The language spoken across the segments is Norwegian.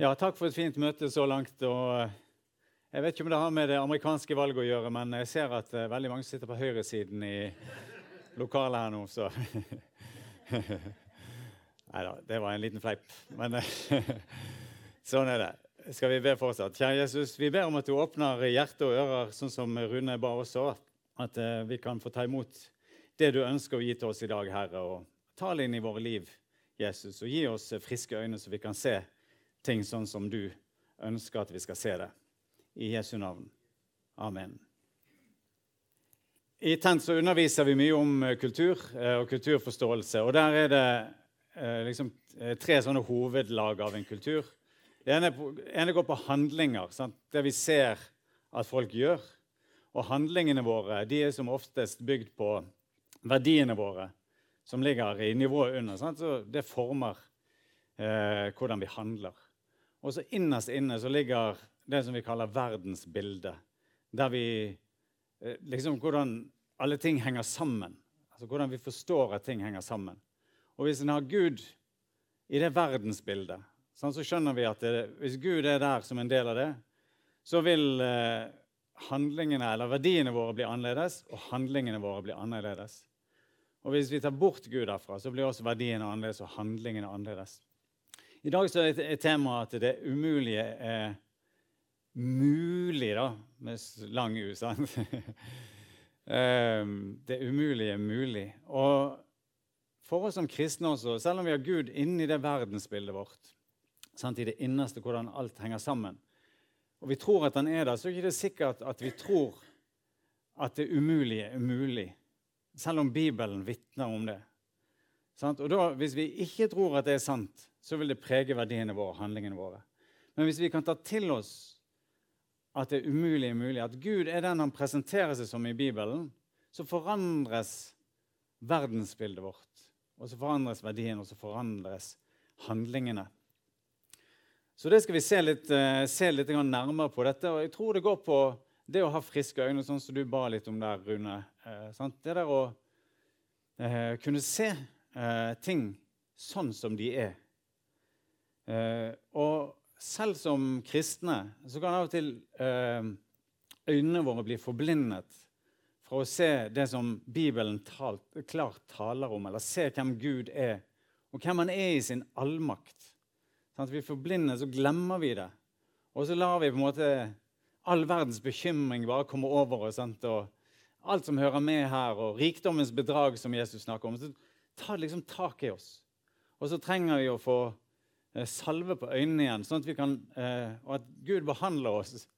Ja, takk for et fint møte så langt. eh, Jeg vet ikke om det har med det amerikanske valget å gjøre, men jeg ser at uh, veldig mange sitter på høyresiden i lokalet her nå, så Nei da, det var en liten fleip. Men sånn er det. Skal vi be fortsatt? Kjære Jesus, vi ber om at du åpner hjerte og ører, sånn som Rune ba også. At uh, vi kan få ta imot det du ønsker å gi til oss i dag, Herre. og Tal inn i våre liv, Jesus, og gi oss friske øyne, så vi kan se ting sånn som du ønsker at vi skal se det. I Jesu navn. Amen. I Tent så underviser vi mye om eh, kultur eh, og kulturforståelse. og Der er det eh, liksom tre sånne hovedlag av en kultur. Det ene, går på handlinger. Sant? Det vi ser at folk gjør. Og handlingene våre de er som oftest bygd på verdiene våre, som ligger i nivået under. Sant? Så det former eh, hvordan vi handler. Og så innerst inne så ligger det som vi kaller verdensbildet. Der vi eh, liksom Hvordan alle ting henger sammen. Altså Hvordan vi forstår at ting henger sammen. Og hvis en har Gud i det verdensbildet, sånn, så skjønner vi at det, hvis Gud er der som en del av det, så vil eh, handlingene eller verdiene våre bli annerledes, og handlingene våre bli annerledes. Og hvis vi tar bort Gud derfra, så blir også verdiene annerledes og handlingene annerledes. I dag så er temaet at det umulige er mulig, da, med lang U. sant? Ehm, det umulige er mulig. Og for oss som kristne også, selv om vi har Gud inni det verdensbildet vårt, sant, i det innerste hvordan alt henger sammen, og vi tror at han er der, så er det ikke sikkert at vi tror at det umulige er mulig, selv om Bibelen vitner om det. Og da, Hvis vi ikke tror at det er sant, så vil det prege verdiene våre, handlingene våre. Men hvis vi kan ta til oss at det er umulig er mulig, at Gud er den han presenterer seg som i Bibelen, så forandres verdensbildet vårt. Og så forandres verdien, og så forandres handlingene. Så det skal vi se litt, uh, se litt nærmere på dette. Og jeg tror det går på det å ha friske øyne, sånn som du ba litt om der, Rune. Uh, det der å uh, kunne se ting sånn som de er. Eh, og selv som kristne så kan av og til eh, øynene våre bli forblindet fra å se det som Bibelen talt, klart taler om, eller se hvem Gud er, og hvem han er i sin allmakt. Sånn vi forblindes, så glemmer vi det. Og så lar vi på en måte all verdens bekymring bare komme over oss. Og alt som hører med her, og rikdommens bedrag, som Jesus snakker om. Så tar liksom tak i oss. Og så trenger vi å få Eh, salve på øynene igjen, sånn at vi kan, eh, og at Gud behandler oss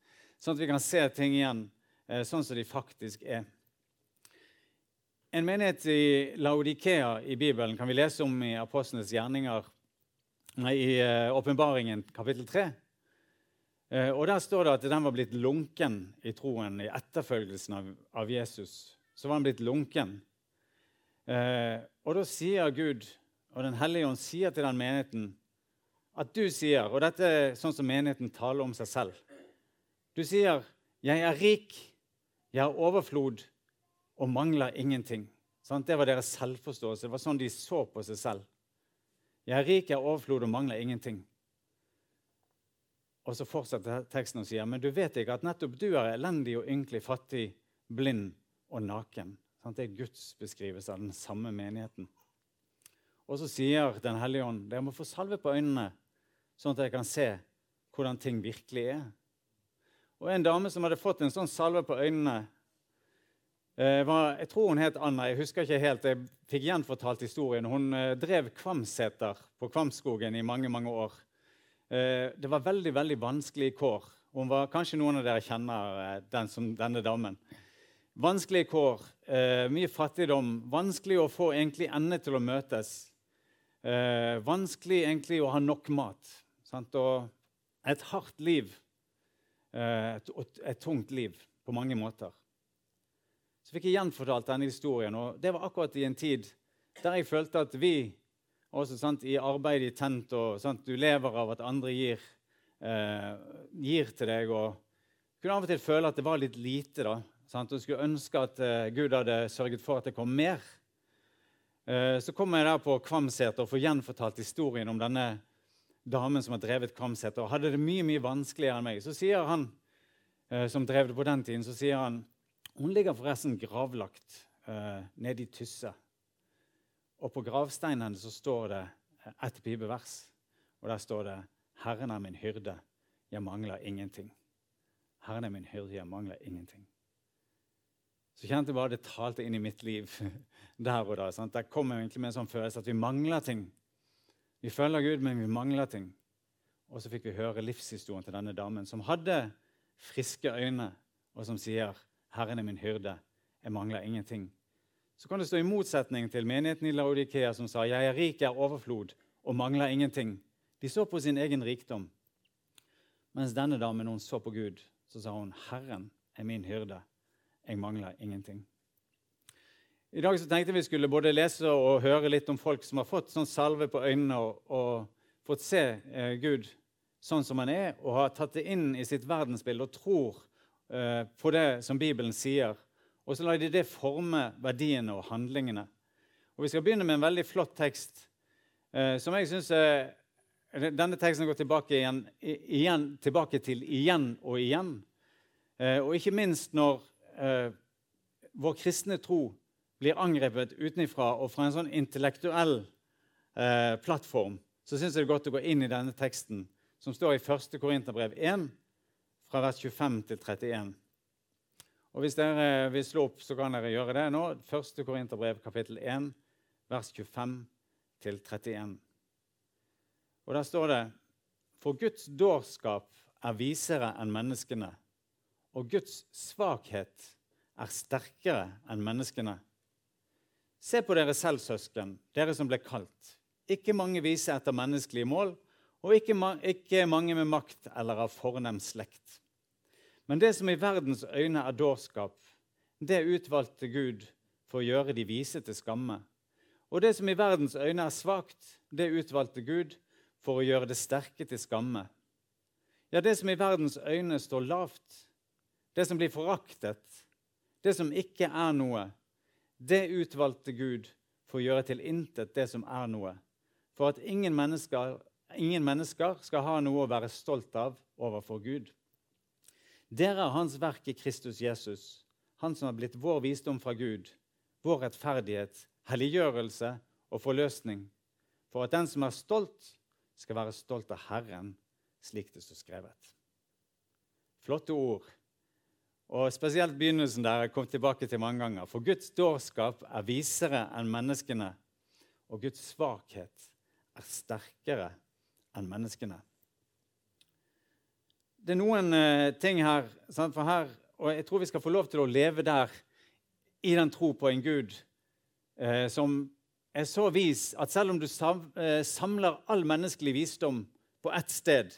sånn at vi kan se ting igjen eh, sånn som de faktisk er. En menighet i Laudikea i Bibelen kan vi lese om i Apostlenes gjerninger i Åpenbaringen kapittel 3. Og Der står det at den var blitt lunken i troen, i etterfølgelsen av Jesus. Så var den blitt lunken. Og da sier Gud, og Den hellige ånd sier til den menigheten at du sier, og dette er sånn som menigheten taler om seg selv Du sier, 'Jeg er rik, jeg har overflod og mangler ingenting'. Sånn, det var deres selvforståelse. Det var sånn de så på seg selv. 'Jeg er rik, jeg har overflod og mangler ingenting'. Og så fortsetter teksten og sier, 'Men du vet ikke at nettopp du er elendig og ynkelig, fattig, blind og naken'. Sånn, det er Guds beskrivelse av den samme menigheten. Og så sier Den hellige ånd, 'Dere må få salve på øynene' sånn at jeg kan se hvordan ting virkelig er. Og En dame som hadde fått en sånn salve på øynene eh, var, Jeg tror hun het Anna. Jeg husker ikke helt, jeg fikk gjenfortalt historien. Hun eh, drev Kvamseter på Kvamskogen i mange mange år. Eh, det var veldig veldig vanskelige kår. Hun var, Kanskje noen av dere kjenner den som denne damen. Vanskelige kår, mye fattigdom, vanskelig å få egentlig endene til å møtes. vanskelig egentlig å ha nok mat. Sant? Og et hardt liv, eh, et, et, tungt liv på mange måter. Så fikk jeg gjenfortalt denne historien, og det var akkurat i en tid der jeg følte at vi også sant, i arbeid i tent og sant, Du lever av at andre gir, eh, gir til deg. og kunne av og til føle at det var litt lite. da, sant, Og skulle ønske at eh, Gud hadde sørget for at det kom mer. Eh, så kom jeg der på Kvamseter og får gjenfortalt historien om denne damen som har drevet Kvamseter, og hadde det mye mye vanskeligere enn meg. Så sier han eh, som drev det på den tiden, så sier han hun ligger forresten gravlagt nede i Tysse. Og på gravsteinen så står det et pipevers. Og der står det 'Herren er min hyrde, jeg mangler ingenting'. Herren er min hyrde, jeg mangler ingenting. Så kjente jeg bare det talte inn i mitt liv der og da. Sant? Der kom jeg egentlig med en sånn følelse at vi mangler ting. Vi følger Gud, men vi mangler ting. Og så fikk vi høre livshistorien til denne damen, som hadde friske øyne, og som sier, 'Herren er min hyrde, jeg mangler ingenting'. Så kan det stå i motsetning til menigheten i Laudikea, som sa, 'Jeg er rik, jeg er overflod og mangler ingenting'. De så på sin egen rikdom. Mens denne damen hun så på Gud, så sa hun, 'Herren er min hyrde, jeg mangler ingenting'. I dag så tenkte vi skulle både lese og høre litt om folk som har fått sånn salve på øynene og, og fått se eh, Gud sånn som han er, og har tatt det inn i sitt verdensbilde og tror eh, på det som Bibelen sier. Og så lar de det forme verdiene og handlingene. Og Vi skal begynne med en veldig flott tekst eh, som jeg synes denne teksten går tilbake, igjen, igjen, tilbake til igjen og igjen. Eh, og ikke minst når eh, vår kristne tro blir angrepet utenfra og fra en sånn intellektuell eh, plattform, så syns jeg det er godt å gå inn i denne teksten, som står i 1. Korinterbrev 1, fra vers 25 til 31. Og Hvis dere vil slå opp, så kan dere gjøre det nå. 1. Korinterbrev kapittel 1, vers 25 til 31. Og Der står det For Guds dårskap er visere enn menneskene, og Guds svakhet er sterkere enn menneskene. Se på dere selv, søsken, dere som ble kalt. Ikke mange vise etter menneskelige mål, og ikke, ma ikke mange med makt eller av fornem slekt. Men det som i verdens øyne er dårskap, det utvalgte Gud for å gjøre de vise til skamme. Og det som i verdens øyne er svakt, det utvalgte Gud for å gjøre det sterke til skamme. Ja, det som i verdens øyne står lavt, det som blir foraktet, det som ikke er noe, det utvalgte Gud for å gjøre til intet det som er noe, for at ingen mennesker, ingen mennesker skal ha noe å være stolt av overfor Gud. Dere er Hans verk i Kristus Jesus, Han som har blitt vår visdom fra Gud, vår rettferdighet, helliggjørelse og forløsning, for at den som er stolt, skal være stolt av Herren, slik det står skrevet. Flotte ord og Spesielt begynnelsen der jeg kom tilbake til mange ganger. For Guds dårskap er visere enn menneskene, og Guds svakhet er sterkere enn menneskene. Det er noen uh, ting her, for her, og jeg tror vi skal få lov til å leve der i den tro på en Gud uh, som er så vis at selv om du uh, samler all menneskelig visdom på ett sted,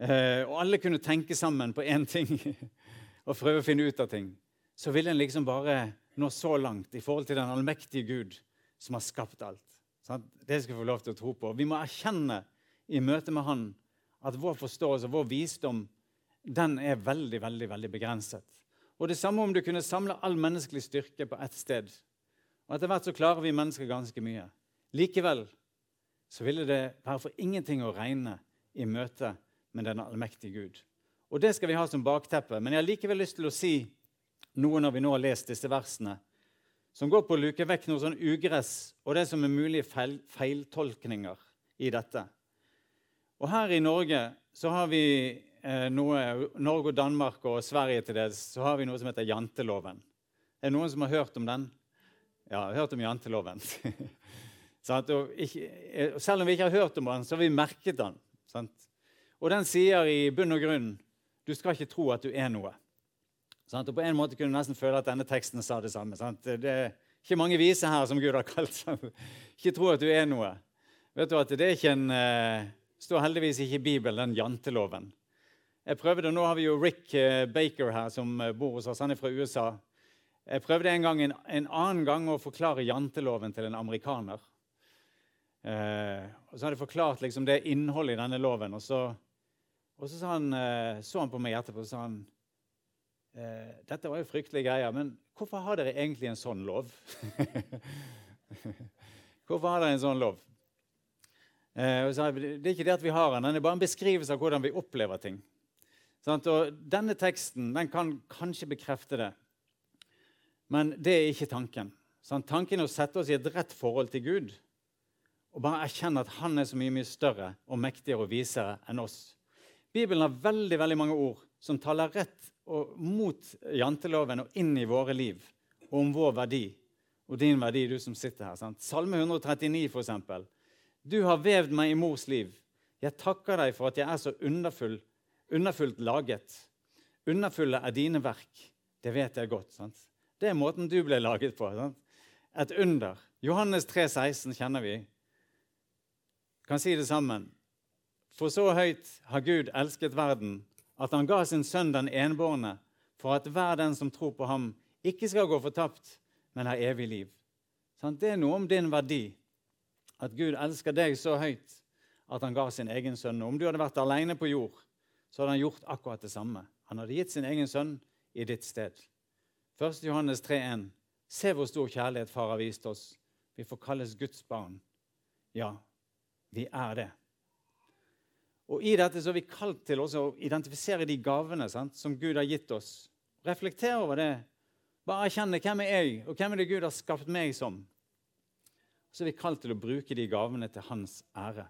og alle kunne tenke sammen på én ting og prøve å finne ut av ting, så vil en liksom bare nå så langt i forhold til den allmektige Gud som har skapt alt. Sånn? Det skal vi få lov til å tro på. Vi må erkjenne i møte med Han at vår forståelse og vår visdom den er veldig veldig, veldig begrenset. Og Det samme om du kunne samle all menneskelig styrke på ett sted. Og Etter hvert så klarer vi mennesker ganske mye. Likevel så ville det være for ingenting å regne i møte med den allmektige Gud. Og det skal vi ha som bakteppe. Men jeg har likevel lyst til å si noe når vi nå har lest disse versene, som går på å luke vekk noe sånn ugress og det som er mulige feil, feiltolkninger i dette. Og her i Norge så har vi eh, noe Norge og Danmark og Sverige til dels, så har vi noe som heter janteloven. Er det noen som har hørt om den? Ja, har hørt om janteloven. ikke, eh, selv om vi ikke har hørt om den, så har vi merket den. Sant? Og den sier i bunn og grunn du skal ikke tro at du er noe. Sant? Og På en måte kunne du nesten føle at denne teksten sa det samme. Sant? Det er ikke mange vise her som Gud har kalt. seg. Ikke tro at du er noe. Vet du at Det er ikke en, uh, står heldigvis ikke i Bibelen, den janteloven. Jeg prøvde, Nå har vi jo Rick uh, Baker her, som uh, bor hos oss. Han er fra USA. Jeg prøvde en gang en, en annen gang å forklare janteloven til en amerikaner. og Så hadde jeg forklart liksom, det innholdet i denne loven. og så og så han, eh, så han på meg etterpå og sa han, eh, dette var jo fryktelige greier, men hvorfor har dere egentlig en sånn lov? hvorfor har dere en sånn lov? Eh, og sa, det er ikke det at vi har den, den er bare en beskrivelse av hvordan vi opplever ting. Sånn, Og Denne teksten den kan kanskje bekrefte det, men det er ikke tanken. Sånn, Tanken er å sette oss i et rett forhold til Gud og bare erkjenne at han er så mye mye større og mektigere og visere enn oss. Bibelen har veldig veldig mange ord som taler rett og mot janteloven og inn i våre liv og om vår verdi og din verdi, du som sitter her. Sant? Salme 139, for eksempel. Du har vevd meg i mors liv. Jeg takker deg for at jeg er så underfull, underfullt laget. Underfulle er dine verk. Det vet jeg godt. Sant? Det er måten du ble laget på. Sant? Et under. Johannes 3, 16 kjenner vi. Kan si det sammen. For så høyt har Gud elsket verden, at han ga sin sønn den enbårne, for at hver den som tror på ham, ikke skal gå fortapt, men har evig liv. Det er noe om din verdi. At Gud elsker deg så høyt at han ga sin egen sønn. Om du hadde vært alene på jord, så hadde han gjort akkurat det samme. Han hadde gitt sin egen sønn i ditt sted. 1. Johannes 3,1.: Se hvor stor kjærlighet Far har vist oss. Vi får kalles Guds barn. Ja, vi er det. Og I dette så er vi kalt til å identifisere de gavene sant, som Gud har gitt oss. Reflektere over det bare erkjenne hvem er jeg og hvem er det Gud har skapt meg som. Så er vi kalt til å bruke de gavene til hans ære.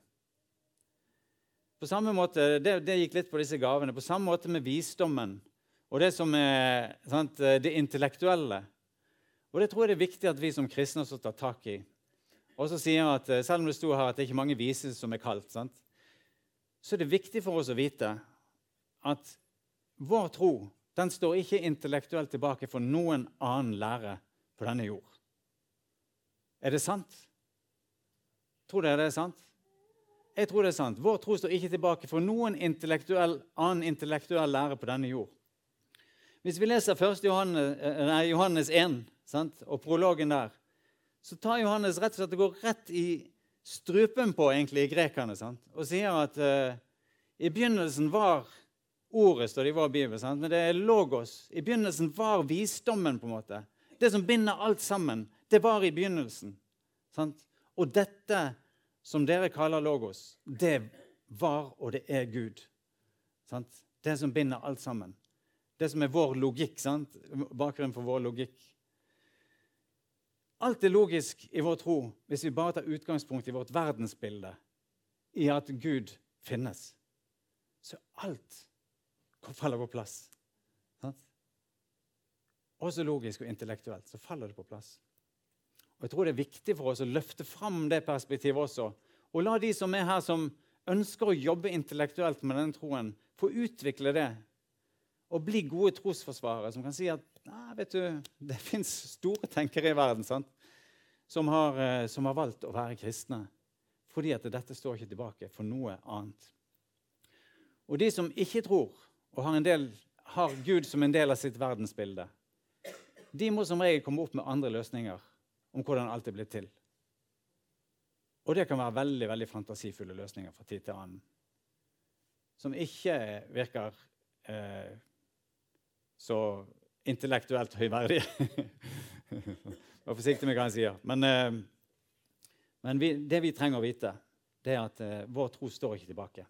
På samme måte, det, det gikk litt på disse gavene. På samme måte med visdommen og det som er sant, det intellektuelle. Og Det tror jeg det er viktig at vi som kristne også tar tak i. Og så sier at Selv om det sto her at det er ikke mange vise som er kalt, sant? Så er det viktig for oss å vite at vår tro den står ikke intellektuelt tilbake for noen annen lære på denne jord. Er det sant? Tror dere det er sant? Jeg tror det er sant. Vår tro står ikke tilbake for noen intellektuell, annen intellektuell lære på denne jord. Hvis vi leser 1. Johannes, nei, Johannes 1 sant? og prologen der, så tar Johannes rett og slett og går rett i strupen på egentlig grekerne sant? og sier at uh, i begynnelsen var ordet, står det i vår bibel. Sant? Men det er logos. I begynnelsen var visdommen. på en måte. Det som binder alt sammen, det var i begynnelsen. Sant? Og dette som dere kaller logos, det var og det er Gud. Sant? Det som binder alt sammen. Det som er vår logikk. Sant? Bakgrunnen for vår logikk. Alt er logisk i vår tro hvis vi bare tar utgangspunkt i vårt verdensbilde, i at Gud finnes. Så alt faller på plass. Også logisk og intellektuelt så faller det på plass. Og Jeg tror det er viktig for oss å løfte fram det perspektivet også. Og la de som er her, som ønsker å jobbe intellektuelt med denne troen, få utvikle det. Og bli gode trosforsvarere som kan si at vet du, det fins store tenkere i verden sant? Som, har, eh, som har valgt å være kristne. Fordi at dette står ikke tilbake for noe annet. Og de som ikke tror, og har, del, har, Gud som en del av sitt verdensbilde, de må som regel komme opp med andre løsninger om hvordan alt er blitt til. Og det kan være veldig veldig fantasifulle løsninger fra tid til annen. Som ikke virker eh, så intellektuelt høyverdige. Vær forsiktig med hva jeg sier. Men, eh, men vi, det vi trenger å vite, det er at eh, vår tro står ikke tilbake.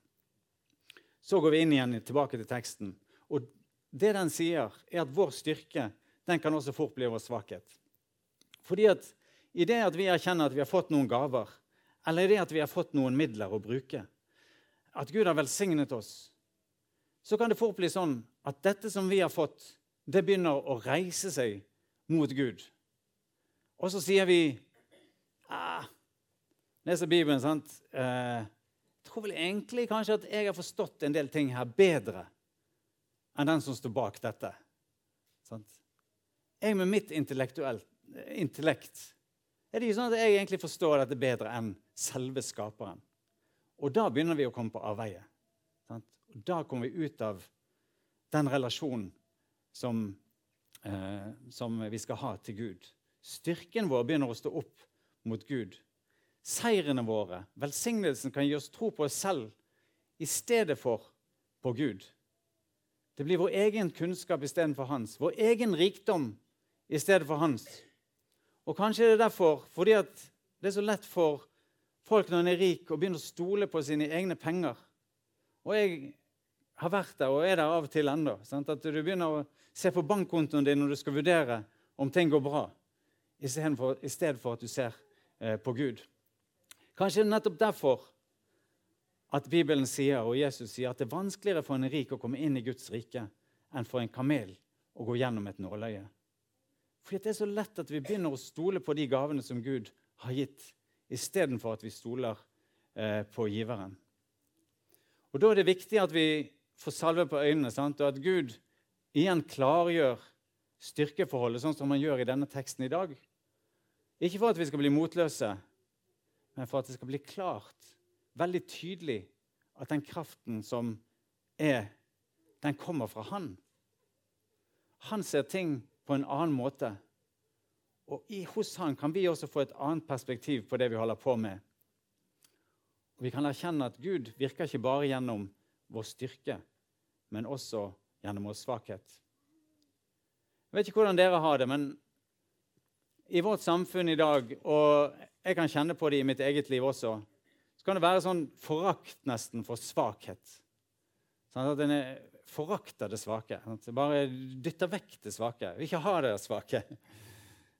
Så går vi inn igjen tilbake til teksten. Og det den sier, er at vår styrke den kan også fort bli vår svakhet. Fordi at i det at vi erkjenner at vi har fått noen gaver, eller i det at vi har fått noen midler å bruke, at Gud har velsignet oss, så kan det fort bli sånn at dette som vi har fått, det begynner å reise seg mot Gud. Og så sier vi ah, Leser Bibelen, sant? Eh, tror vel egentlig kanskje at jeg har forstått en del ting her bedre enn den som står bak dette. Sant? Jeg med mitt intellekt er det ikke sånn at jeg egentlig forstår dette bedre enn selve skaperen. Og da begynner vi å komme på avveie. Sant? Og da kommer vi ut av den relasjonen som, eh, som vi skal ha til Gud. Styrken vår begynner å stå opp mot Gud seirene våre, velsignelsen, kan gi oss tro på oss selv i stedet for på Gud. Det blir vår egen kunnskap istedenfor hans, vår egen rikdom i stedet for hans. Og kanskje det er derfor fordi det er så lett for, folk når en er rik, å begynne å stole på sine egne penger. Og jeg har vært der og er der av og til ennå. At du begynner å se på bankkontoen din når du skal vurdere om ting går bra, i stedet for, at du ser eh, på Gud. Kanskje nettopp derfor at Bibelen sier, og Jesus sier at det er vanskeligere for en rik å komme inn i Guds rike enn for en kamel å gå gjennom et nåløye. Fordi det er så lett at vi begynner å stole på de gavene som Gud har gitt, istedenfor at vi stoler eh, på giveren. Og Da er det viktig at vi får salve på øynene, sant? og at Gud igjen klargjør styrkeforholdet, sånn som han gjør i denne teksten i dag. Ikke for at vi skal bli motløse, men for at det skal bli klart, veldig tydelig, at den kraften som er, den kommer fra Han. Han ser ting på en annen måte. Og i, hos Han kan vi også få et annet perspektiv på det vi holder på med. Og Vi kan erkjenne at Gud virker ikke bare gjennom vår styrke, men også gjennom vår svakhet. Jeg vet ikke hvordan dere har det, men i vårt samfunn i dag, og jeg kan kjenne på det i mitt eget liv også, så kan det være sånn forakt nesten for svakhet. Sånn at en forakter det svake. At en bare dytter vekk det svake. Vil ikke ha det svake.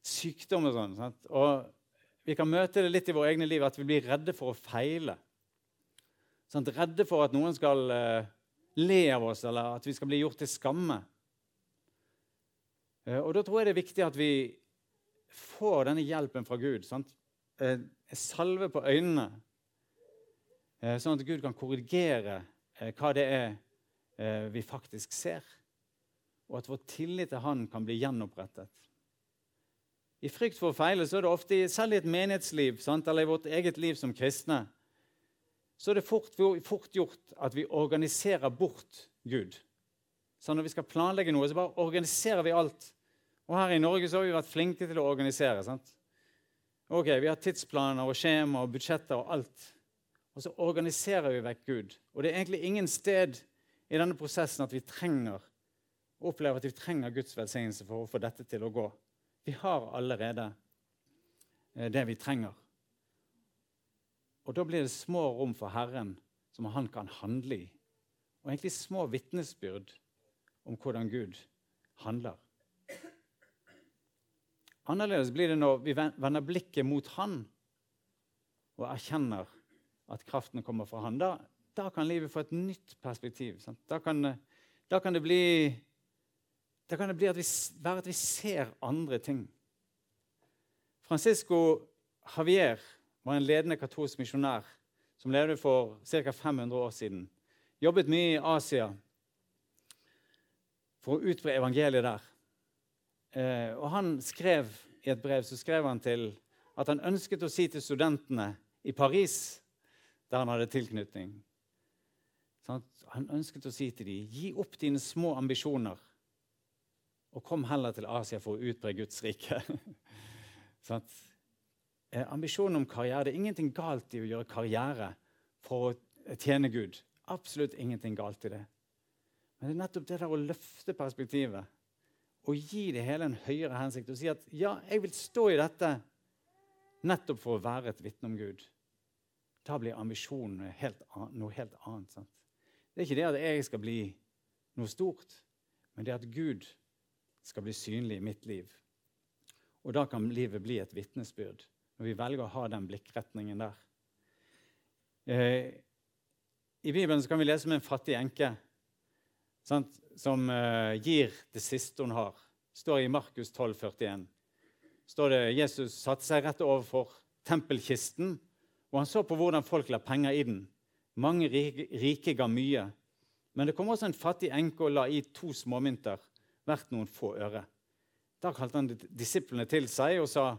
Sykdom og sånn. Sant? Og vi kan møte det litt i våre egne liv at vi blir redde for å feile. Sånn, redde for at noen skal uh, le av oss, eller at vi skal bli gjort til skamme. Uh, og Da tror jeg det er viktig at vi får denne hjelpen fra Gud. Sant? Uh, salve på øynene, sånn at Gud kan korrigere hva det er vi faktisk ser. Og at vår tillit til Han kan bli gjenopprettet. I frykt for å feile så er det ofte, selv i et menighetsliv sant? eller i vårt eget liv som kristne, så er det fort, fort gjort at vi organiserer bort Gud. Så når vi skal planlegge noe, så bare organiserer vi alt. Og her i Norge så har vi vært flinke til å organisere. sant? Ok, Vi har tidsplaner og skjema og budsjetter og alt. Og så organiserer vi vekk Gud. Og det er egentlig ingen sted i denne prosessen at vi trenger opplever at vi trenger Guds velsignelse for å få dette til å gå. Vi har allerede eh, det vi trenger. Og da blir det små rom for Herren som han kan handle i. Og egentlig små vitnesbyrd om hvordan Gud handler. Annerledes blir det når vi vender blikket mot Han og erkjenner at kraften kommer fra Han. Da, da kan livet få et nytt perspektiv. Da kan, da kan, det bli, da kan det bli at vi, være at vi ser andre ting. Francisco Javier var en ledende katolsk misjonær som levde for ca. 500 år siden. Jobbet mye i Asia for å utbre evangeliet der. Eh, og han skrev I et brev så skrev han til at han ønsket å si til studentene i Paris, der han hadde tilknytning sånn Han ønsket å si til dem gi opp dine små ambisjoner og kom heller til Asia for å utbre Guds rike. sånn eh, ambisjonen om karriere. Det er ingenting galt i å gjøre karriere for å tjene Gud. Absolutt ingenting galt i det. Men det er nettopp det der å løfte perspektivet og gi det hele en høyere hensikt og si at ja, jeg vil stå i dette nettopp for å være et vitne om Gud. Da blir ambisjonen helt noe helt annet. Sant? Det er ikke det at jeg skal bli noe stort, men det at Gud skal bli synlig i mitt liv. Og da kan livet bli et vitnesbyrd når vi velger å ha den blikkretningen der. Eh, I Bibelen kan vi lese om en fattig enke sant, som eh, gir det siste hun har. står i Markus 12, 41. står det Jesus satte seg rett overfor tempelkisten, og han så på hvordan folk la penger i den. Mange rike, rike ga mye, men det kom også en fattig enke og la i to småmynter, hvert noen få øre. Da kalte han disiplene til seg og sa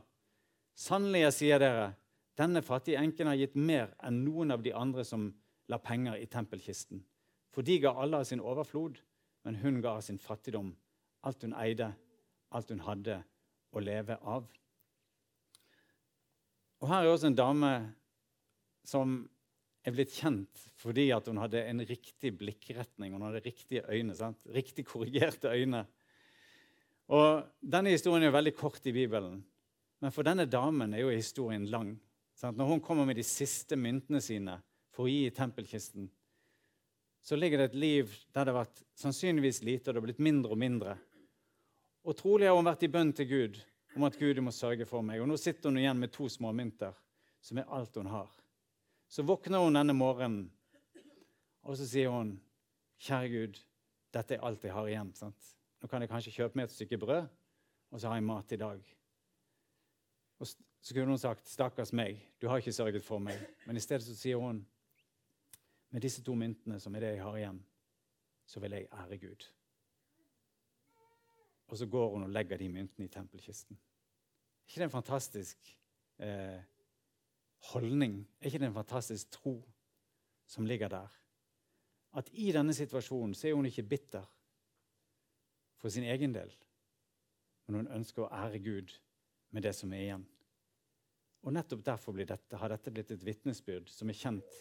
Sannelig, jeg sier dere, denne fattige enken har gitt mer enn noen av de andre som la penger i tempelkisten. For de ga alle av sin overflod, men hun ga av sin fattigdom, alt hun eide, alt hun hadde å leve av. Og Her er også en dame som er blitt kjent fordi hun hadde en riktig blikkretning. Hun hadde riktige øyne, sant? riktig korrigerte øyne. Og Denne historien er veldig kort i Bibelen. Men for denne damen er jo historien lang. Sant? Når hun kommer med de siste myntene sine for å gi i tempelkisten, så ligger det et liv der det har vært sannsynligvis lite, og det har blitt mindre og mindre. Og trolig har hun vært i bønn til Gud om at Gud må sørge for meg. Og nå sitter hun igjen med to små mynter, som er alt hun har. Så våkner hun denne morgenen, og så sier hun, 'Kjære Gud, dette er alt jeg har igjen.' Sant? Nå kan jeg kanskje kjøpe meg et stykke brød, og så har jeg mat i dag. Og så kunne hun sagt, 'Stakkars meg, du har ikke sørget for meg.' Men i stedet så sier hun, 'Med disse to myntene, som er det jeg har igjen, så vil jeg ære Gud.' Og så går hun og legger de myntene i tempelkisten. Er ikke det en fantastisk eh, holdning? Er ikke det en fantastisk tro som ligger der? At i denne situasjonen så er hun ikke bitter for sin egen del, men hun ønsker å ære Gud med det som er igjen. Og Nettopp derfor dette, har dette blitt et vitnesbyrd som er kjent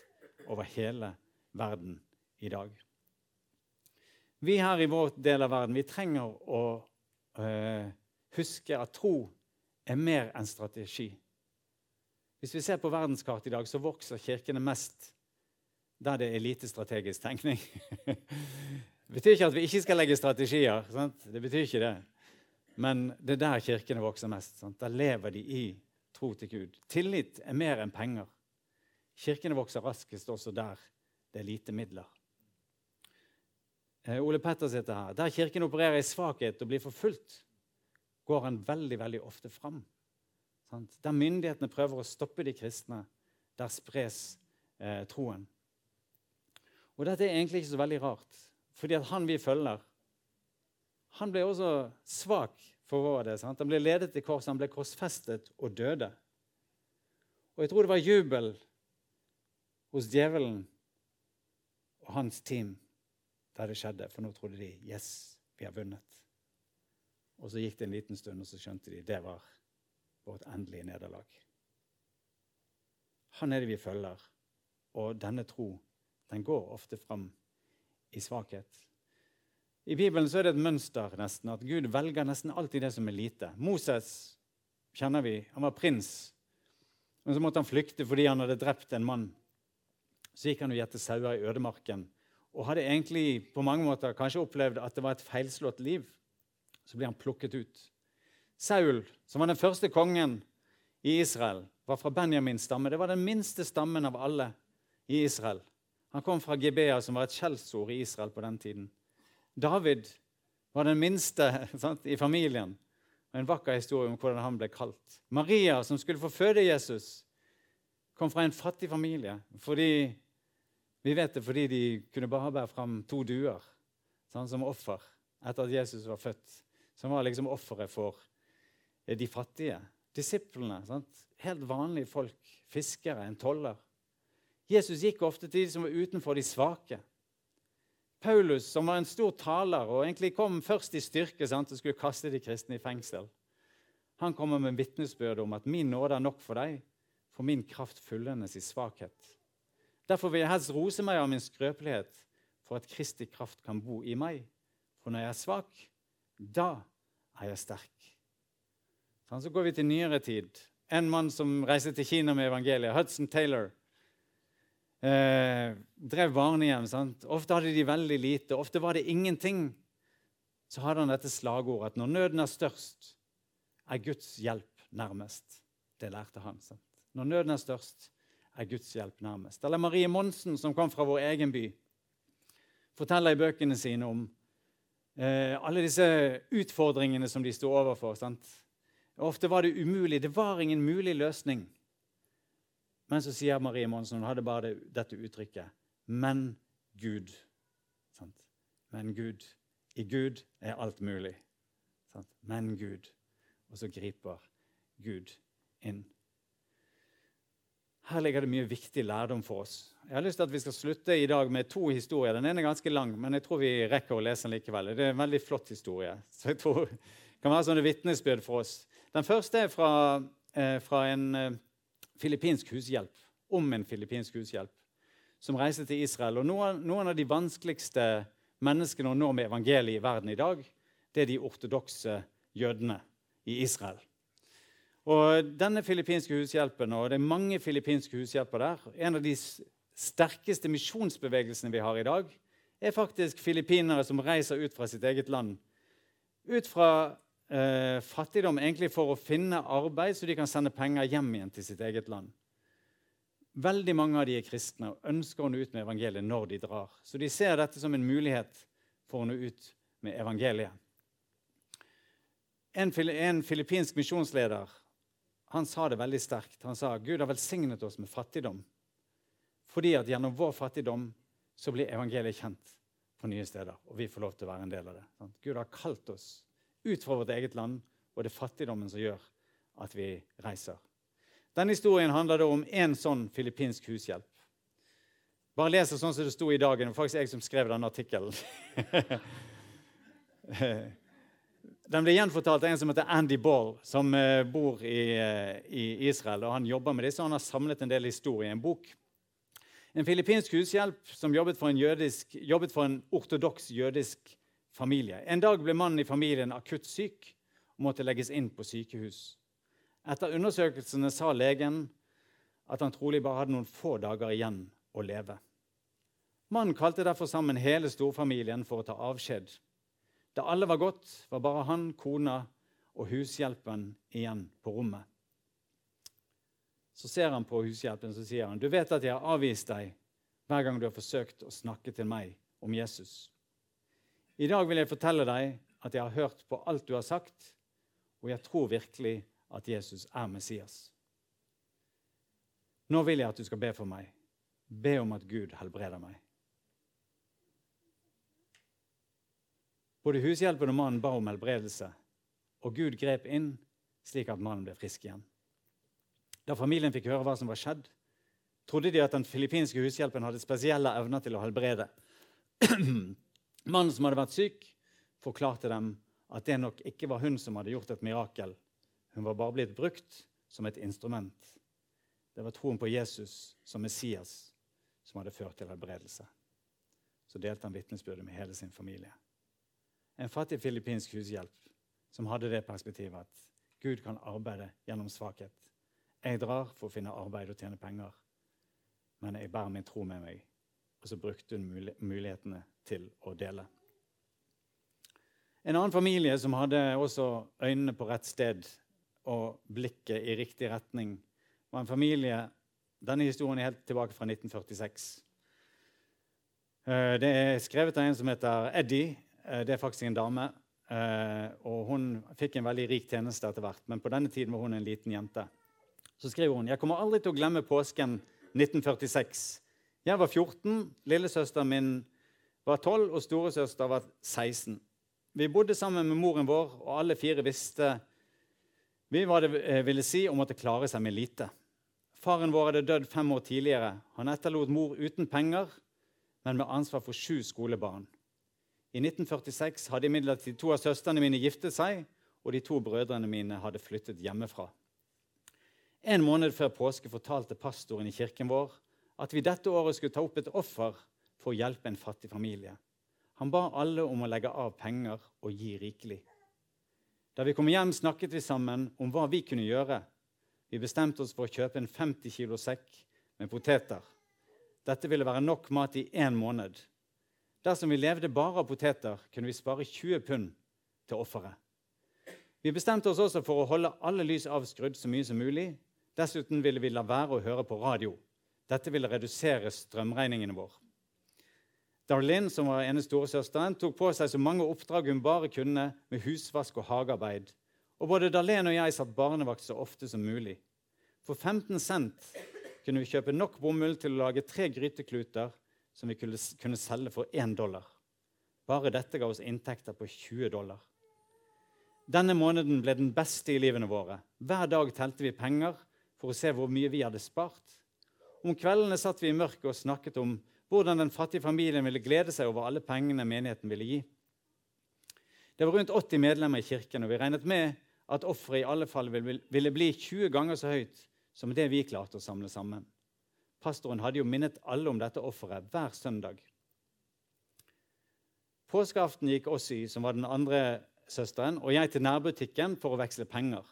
over hele verden i dag. Vi her i vår del av verden vi trenger å øh, huske at tro er mer enn strategi. Hvis vi ser på verdenskartet i dag, så vokser kirkene mest der det er lite strategisk tenkning. det betyr ikke at vi ikke skal legge strategier. Sant? Det betyr ikke det. Men det er der kirkene vokser mest. Sant? Der lever de i tro til Gud. Tillit er mer enn penger. Kirkene vokser raskest også der det er lite midler. Eh, Ole Petter sitter her. Der Kirken opererer i svakhet og blir forfulgt, går han veldig veldig ofte fram. Der myndighetene prøver å stoppe de kristne, der spres eh, troen. Og Dette er egentlig ikke så veldig rart, fordi at han vi følger, han ble også svak for rådet. Sant? Han ble ledet til korset, han ble korsfestet og døde. Og jeg tror det var jubel hos djevelen og hans team da det skjedde, for nå trodde de yes, vi har vunnet. Og så gikk det en liten stund, og så skjønte de det var vårt endelige nederlag. Han er det vi følger, og denne tro den går ofte fram i svakhet. I Bibelen så er det et mønster nesten, at Gud velger nesten alltid det som er lite. Moses kjenner vi, han var prins. Men så måtte han flykte fordi han hadde drept en mann. Så gikk han og gjette sauer i ødemarken og hadde egentlig på mange måter kanskje opplevd at det var et feilslått liv. Så ble han plukket ut. Saul, som var den første kongen i Israel, var fra Benjamins stamme. Det var den minste stammen av alle i Israel. Han kom fra Gibea, som var et skjellsord i Israel på den tiden. David var den minste sant, i familien. Og En vakker historie om hvordan han ble kalt. Maria, som skulle få føde Jesus, kom fra en fattig familie fordi vi vet det fordi de kunne bare bære fram to duer sånn, som offer etter at Jesus var født. Som var liksom offeret for eh, de fattige. Disiplene. Sant? Helt vanlige folk. Fiskere, en toller. Jesus gikk ofte til de som var utenfor de svake. Paulus, som var en stor taler og egentlig kom først i styrke sant, og skulle kaste de kristne i fengsel, han kommer med vitnesbyrd om at 'min nåde er nok for deg, for min kraft fullendes i svakhet'. Derfor vil jeg helst rose meg av min skrøpelighet, for at Kristi kraft kan bo i meg. For når jeg er svak, da er jeg sterk. Sånn, så går vi til nyere tid. En mann som reiste til Kina med evangeliet, Hudson Taylor, eh, drev barnehjem. Sant? Ofte hadde de veldig lite, ofte var det ingenting. Så hadde han dette slagordet at når nøden er størst, er Guds hjelp nærmest. Det lærte han. Sant? Når nøden er størst, er Guds hjelp nærmest. Eller Marie Monsen, som kom fra vår egen by, forteller i bøkene sine om eh, alle disse utfordringene som de sto overfor. Sant? Ofte var det umulig. Det var ingen mulig løsning. Men så sier Marie Monsen, hun hadde bare det, dette uttrykket Men Gud. Sant? Men Gud. I Gud er alt mulig. Sant? Men Gud. Og så griper Gud inn. Her ligger det mye viktig lærdom for oss. Jeg har lyst til at Vi skal slutte i dag med to historier. Den ene er ganske lang, men jeg tror vi rekker å lese den likevel. Det er en veldig flott historie. så jeg tror det kan være sånne vitnesbyrd for oss. Den første er fra, eh, fra en eh, filippinsk hushjelp, om en filippinsk hushjelp som reiste til Israel. Og noen, noen av de vanskeligste menneskene å nå med evangeliet i verden i dag, det er de ortodokse jødene i Israel. Og denne filippinske hushjelpen, og det er mange filippinske hushjelper der En av de sterkeste misjonsbevegelsene vi har i dag, er faktisk filippinere som reiser ut fra sitt eget land. Ut fra eh, fattigdom egentlig for å finne arbeid, så de kan sende penger hjem igjen til sitt eget land. Veldig mange av de er kristne og ønsker å nå ut med evangeliet når de drar. Så de ser dette som en mulighet for å nå ut med evangeliet. En, en filippinsk misjonsleder han sa det veldig sterkt. Han sa Gud har velsignet oss med fattigdom fordi at gjennom vår fattigdom så blir evangeliet kjent på nye steder. Og vi får lov til å være en del av det. Gud har kalt oss ut fra vårt eget land, og det er fattigdommen som gjør at vi reiser. Denne historien handler om én sånn filippinsk hushjelp. Bare les det sånn som det sto i dagen. Det var faktisk jeg som skrev denne artikkelen. Den ble gjenfortalt av en som heter Andy Ball, som uh, bor i, uh, i, Israel. og Han jobber med disse, og han har samlet en del historier i en bok. En filippinsk hushjelp som jobbet for en, jødisk, jobbet for en ortodoks jødisk familie. En dag ble mannen i familien akutt syk og måtte legges inn på sykehus. Etter undersøkelsene sa legen at han trolig bare hadde noen få dager igjen å leve. Mannen kalte derfor sammen hele storfamilien for å ta avskjed. Da alle var gått, var bare han, kona og hushjelpen igjen på rommet. Så ser han på hushjelpen så sier han, 'Du vet at jeg har avvist deg hver gang du har forsøkt å snakke til meg om Jesus.' 'I dag vil jeg fortelle deg at jeg har hørt på alt du har sagt, og jeg tror virkelig at Jesus er Messias.' 'Nå vil jeg at du skal be for meg. Be om at Gud helbreder meg.' Både hushjelpen og mannen ba om helbredelse, og Gud grep inn slik at mannen ble frisk igjen. Da familien fikk høre hva som var skjedd, trodde de at den filippinske hushjelpen hadde spesielle evner til å helbrede. Mannen som hadde vært syk, forklarte dem at det nok ikke var hun som hadde gjort et mirakel. Hun var bare blitt brukt som et instrument. Det var troen på Jesus som Messias som hadde ført til helbredelse. Så delte han vitnesbyrdet med hele sin familie en fattig filippinsk hushjelp som hadde det perspektivet at Gud kan arbeide gjennom svakhet. Jeg drar for å finne arbeid og tjene penger, men jeg bærer min tro med meg. Og så brukte hun mulighetene til å dele. En annen familie som hadde også øynene på rett sted og blikket i riktig retning, var en familie Denne historien er helt tilbake fra 1946. Eh, det er skrevet av en som heter Eddie Eh, det er faktisk en dame. Eh, og hun fikk en veldig rik tjeneste etter hvert, men på denne tiden var hun en liten jente. Så skriver hun jeg kommer aldri til å glemme påsken 1946. Jeg var 14, lillesøsteren min var 12, og storesøster var 16. Vi bodde sammen med moren vår, og alle fire visste vi hva det eh, ville si å måtte klare seg med lite. Faren vår hadde dødd fem år tidligere. Han etterlot mor uten penger, men med ansvar for sju skolebarn. I 1946 hadde imidlertid to av søstrene mine giftet seg, og de to brødrene mine hadde flyttet hjemmefra. En måned før påske fortalte pastoren i kirken vår at vi dette året skulle ta opp et offer for å hjelpe en fattig familie. Han ba alle om å legge av penger og gi rikelig. Da vi kom hjem, snakket vi sammen om hva vi kunne gjøre. Vi bestemte oss for å kjøpe en 50 kilo sekk med poteter. Dette ville være nok mat i én måned. Dersom vi levde bare av poteter, kunne vi spare 20 pund til offeret. Vi bestemte oss også for å holde alle lys avskrudd så mye som mulig. Dessuten ville vi la være å høre på radio. Dette ville redusere strømregningene våre. Darlene, som var ene storesøsteren, tok på seg så mange oppdrag hun bare kunne med husvask og hagearbeid. Og både Darlene og jeg satt barnevakt så ofte som mulig. For 15 cent kunne vi kjøpe nok bomull til å lage tre grytekluter som vi kunne, selge for én dollar. Bare dette ga oss inntekter på 20 dollar. Denne måneden ble den beste i livene våre. Hver dag telte vi penger for å se hvor mye vi hadde spart. Om kveldene satt vi i mørket og snakket om hvordan den fattige familien ville glede seg over alle pengene menigheten ville gi. Det var rundt 80 medlemmer i kirken, og vi regnet med at offeret i alle fall ville bli 20 ganger så høyt som det vi klarte å samle sammen. Pastoren hadde jo minnet alle om dette offeret hver søndag. Påskeaften gikk Ossi, som var den andre søsteren, og jeg til nærbutikken for å veksle penger.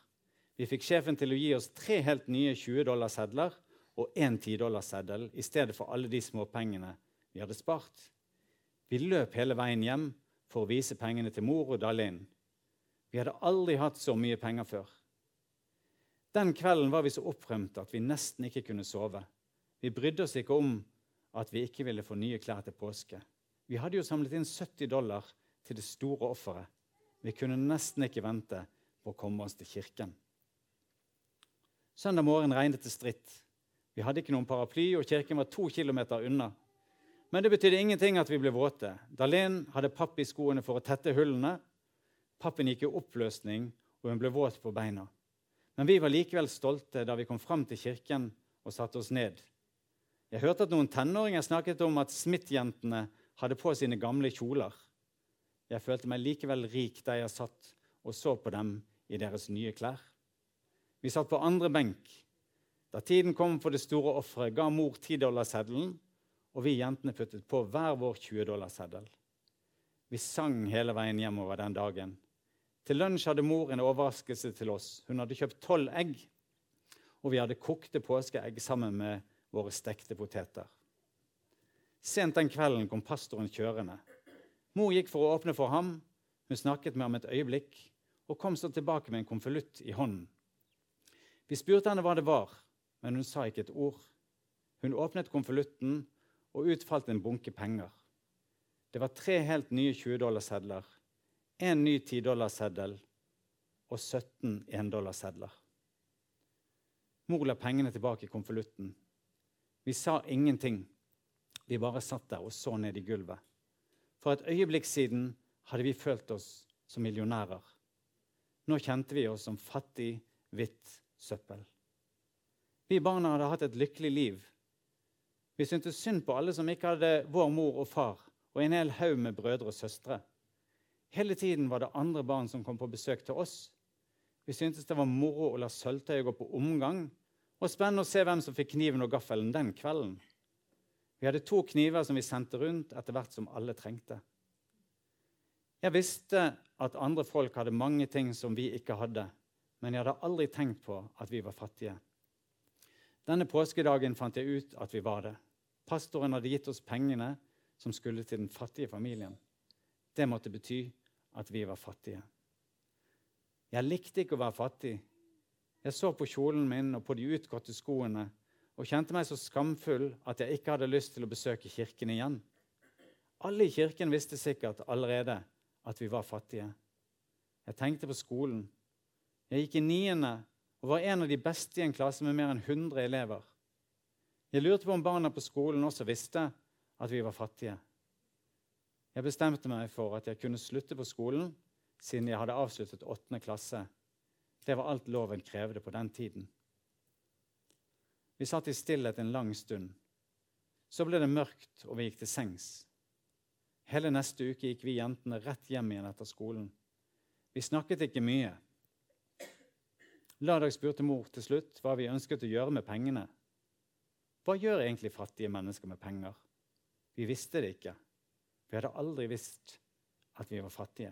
Vi fikk sjefen til å gi oss tre helt nye 20-dollarsedler og én 10-dollarseddel i stedet for alle de småpengene vi hadde spart. Vi løp hele veien hjem for å vise pengene til mor og Dalin. Vi hadde aldri hatt så mye penger før. Den kvelden var vi så opprømte at vi nesten ikke kunne sove. Vi brydde oss ikke om at vi ikke ville få nye klær til påske. Vi hadde jo samlet inn 70 dollar til det store offeret. Vi kunne nesten ikke vente på å komme oss til kirken. Søndag morgen regnet det stritt. Vi hadde ikke noen paraply, og kirken var to kilometer unna. Men det betydde ingenting at vi ble våte. Dahlén hadde papp i skoene for å tette hullene. Pappen gikk i oppløsning, og hun ble våt på beina. Men vi var likevel stolte da vi kom fram til kirken og satte oss ned. Jeg hørte at noen tenåringer snakket om at Smith-jentene hadde på sine gamle kjoler. Jeg følte meg likevel rik da jeg satt og så på dem i deres nye klær. Vi satt på andre benk. Da tiden kom for det store offeret, ga mor tidollarseddelen og vi jentene puttet på hver vår 20-dollarseddel. Vi sang hele veien hjemover den dagen. Til lunsj hadde mor en overraskelse til oss. Hun hadde kjøpt tolv egg, og vi hadde kokte påskeegg sammen med våre stekte poteter. Sent den kvelden kom pastoren kjørende. Mor gikk for å åpne for ham. Hun snakket med ham et øyeblikk og kom så tilbake med en konvolutt i hånden. Vi spurte henne hva det var, men hun sa ikke et ord. Hun åpnet konvolutten og utfalt en bunke penger. Det var tre helt nye 20-dollarsedler, én ny 10-dollarseddel og 17 1-dollarsedler. Mor la pengene tilbake i konvolutten. Vi sa ingenting. Vi bare satt der og så ned i gulvet. For et øyeblikk siden hadde vi følt oss som millionærer. Nå kjente vi oss som fattig, hvitt søppel. Vi barna hadde hatt et lykkelig liv vi syntes synd på alle som ikke hadde vår mor og far og en hel haug med brødre og søstre. Hele tiden var det andre barn som kom på besøk til oss. Vi syntes det var moro å la sølvtøyet gå på omgang, og spennende å se hvem som fikk kniven og gaffelen den kvelden. Vi hadde to kniver som vi sendte rundt etter hvert som alle trengte. Jeg visste at andre folk hadde mange ting som vi ikke hadde, men jeg hadde aldri tenkt på at vi var fattige. Denne påskedagen fant jeg ut at vi var det. Pastoren hadde gitt oss pengene som skulle til den fattige familien. Det måtte bety at vi var fattige. Jeg likte ikke å være fattig. Jeg så på kjolen min og på de utgåtte skoene og kjente meg så skamfull at jeg ikke hadde lyst til å besøke kirken igjen. Alle i kirken visste sikkert allerede at vi var fattige. Jeg tenkte på skolen. Jeg gikk i niende og var en av de beste i en klasse med mer enn 100 elever. Jeg lurte på om barna på skolen også visste at vi var fattige. Jeg bestemte meg for at jeg kunne slutte på skolen siden jeg hadde avsluttet åttende klasse. Det var alt loven krevde på den tiden. Vi satt i stillhet en lang stund. Så ble det mørkt, og vi gikk til sengs. Hele neste uke gikk vi jentene rett hjem igjen etter skolen. Vi snakket ikke mye. Lørdag spurte mor til slutt hva vi ønsket å gjøre med pengene. Hva gjør egentlig fattige mennesker med penger? Vi visste det ikke. Vi hadde aldri visst at vi var fattige.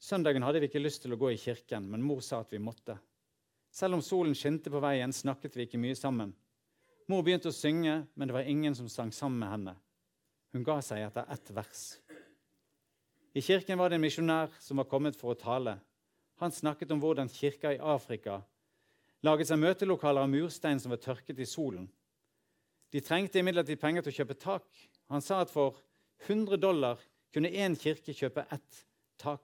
Søndagen hadde vi ikke lyst til å gå i kirken, men mor sa at vi måtte. Selv om solen skinte på veien, snakket vi ikke mye sammen. Mor begynte å synge, men det var ingen som sang sammen med henne. Hun ga seg etter ett vers. I kirken var det en misjonær som var kommet for å tale. Han snakket om hvordan kirka i Afrika laget seg møtelokaler av murstein som var tørket i solen. De trengte imidlertid penger til å kjøpe tak. Han sa at for 100 dollar kunne én kirke kjøpe ett tak.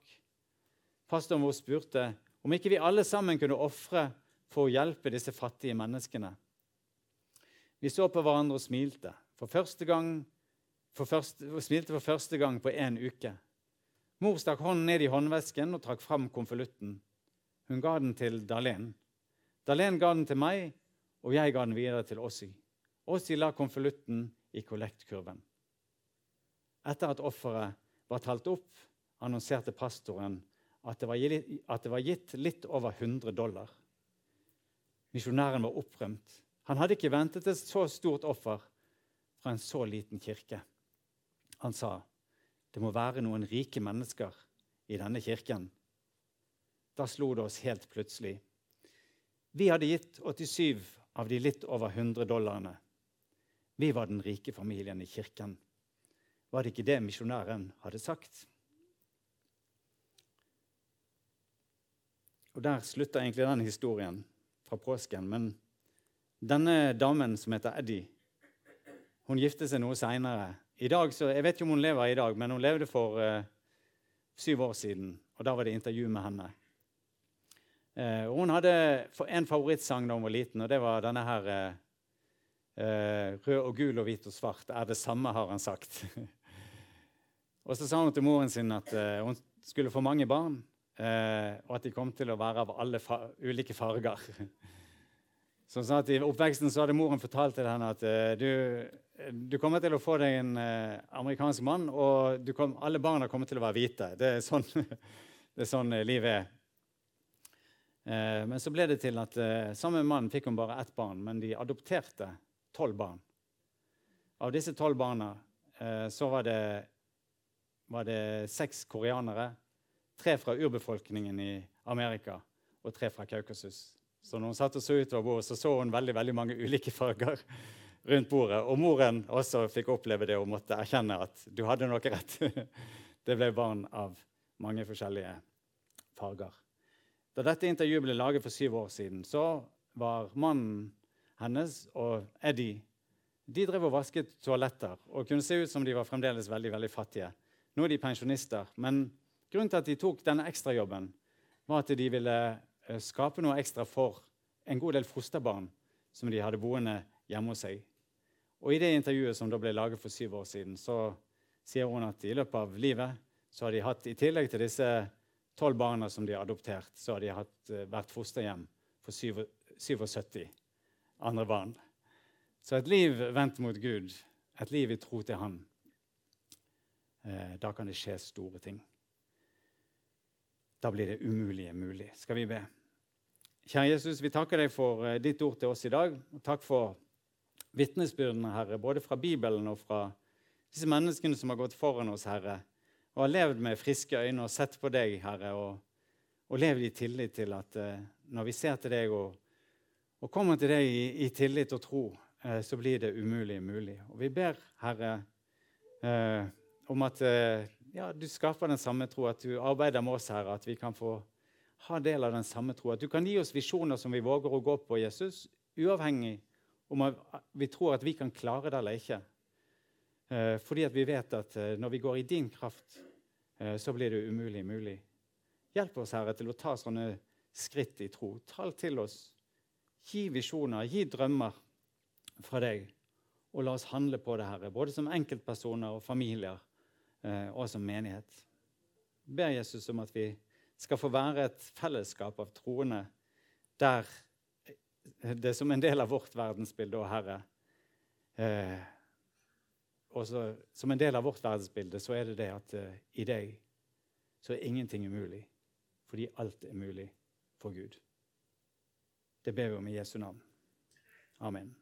Pastoren vår spurte om ikke vi alle sammen kunne ofre for å hjelpe disse fattige menneskene. Vi så på hverandre og smilte. For første gang, for første, smilte for første gang på én uke. Mor stakk hånden ned i håndvesken og trakk fram konvolutten. Hun ga den til Dalen. Dalen ga den til meg, og jeg ga den videre til Åssi. Åssi la konvolutten i kollektkurven. Etter at offeret var talt opp, annonserte pastoren at det, gitt, at det var gitt litt over 100 dollar. Misjonæren var opprømt. Han hadde ikke ventet et så stort offer fra en så liten kirke. Han sa det må være noen rike mennesker i denne kirken. Da slo det oss helt plutselig. Vi hadde gitt 87 av de litt over 100 dollarene. Vi var den rike familien i kirken. Var det ikke det misjonæren hadde sagt? Og Der slutter egentlig den historien fra påsken. Men denne damen som heter Eddie, hun gifte seg noe seinere. Jeg vet ikke om hun lever i dag, men hun levde for uh, syv år siden. Og Da var det intervju med henne. Uh, hun hadde en favorittsang da hun var liten, og det var denne her uh, Rød og gul og hvit og svart er det samme, har han sagt. og så sa hun til moren sin at hun skulle få mange barn. Eh, og at de kom til å være av alle fa ulike farger. Så sa at I oppveksten så hadde moren fortalt til henne at eh, du, du, kommer til å få deg en eh, amerikansk mann, og kom, alle barna kommer til å være hvite. Det er sånn, det er sånn eh, livet er. Eh, men så ble det til at sammen med mannen fikk hun bare ett barn, men de adopterte tolv barn. Av disse tolv barna så var det, var det seks koreanere Tre fra urbefolkningen i Amerika og tre fra Kaukasus. Så når hun satt og så utover bordet, så så hun veldig, veldig mange ulike farger rundt bordet. Og moren også fikk oppleve det og måtte erkjenne at du hadde noe rett. det ble barn av mange forskjellige farger. Da dette intervjuet ble laget for syv år siden, så var mannen hennes og Eddie de drev og vasket toaletter og kunne se ut som de var fremdeles veldig veldig fattige. Nå er de pensjonister, men Grunnen til at de tok denne ekstrajobben, var at de ville eh, skape noe ekstra for en god del fosterbarn som de hadde boende hjemme hos seg. Og I det intervjuet som da ble laget for syv år siden, så sier hun at i løpet av livet så har de hatt, i tillegg til disse tolv barna som de har adoptert, så har de hatt, eh, vært fosterhjem for 77 andre barn. Så et liv vendt mot Gud, et liv i tro til Han, eh, da kan det skje store ting. Da blir det umulige mulig. Skal vi be? Kjære Jesus, vi takker deg for eh, ditt ord til oss i dag. og Takk for vitnesbyrdene, Herre, både fra Bibelen og fra disse menneskene som har gått foran oss, Herre, og har levd med friske øyne og sett på deg, Herre, og, og levd i tillit til at uh, når vi ser til deg og, og kommer til deg i, i tillit og tro, uh, så blir det umulig mulig. Og vi ber, Herre, uh, om at ja, du skaper den samme tro, at du arbeider med oss, Herre, at vi kan få ha del av den samme tro. At du kan gi oss visjoner som vi våger å gå på Jesus, uavhengig om vi tror at vi kan klare det eller ikke. Eh, fordi at vi vet at eh, når vi går i din kraft, eh, så blir det umulig mulig. Hjelp oss, Herre, til å ta sånne skritt i tro. Tal til oss. Gi visjoner, gi drømmer fra deg. Og la oss handle på det, Herre, både som enkeltpersoner og familier og som menighet. Jeg ber Jesus om at vi skal få være et fellesskap av troende der det som en del av vårt verdensbilde, å Herre eh, Og som en del av vårt verdensbilde så er det det at eh, i deg så er ingenting umulig, fordi alt er mulig for Gud. Det ber vi om i Jesu navn. Amen.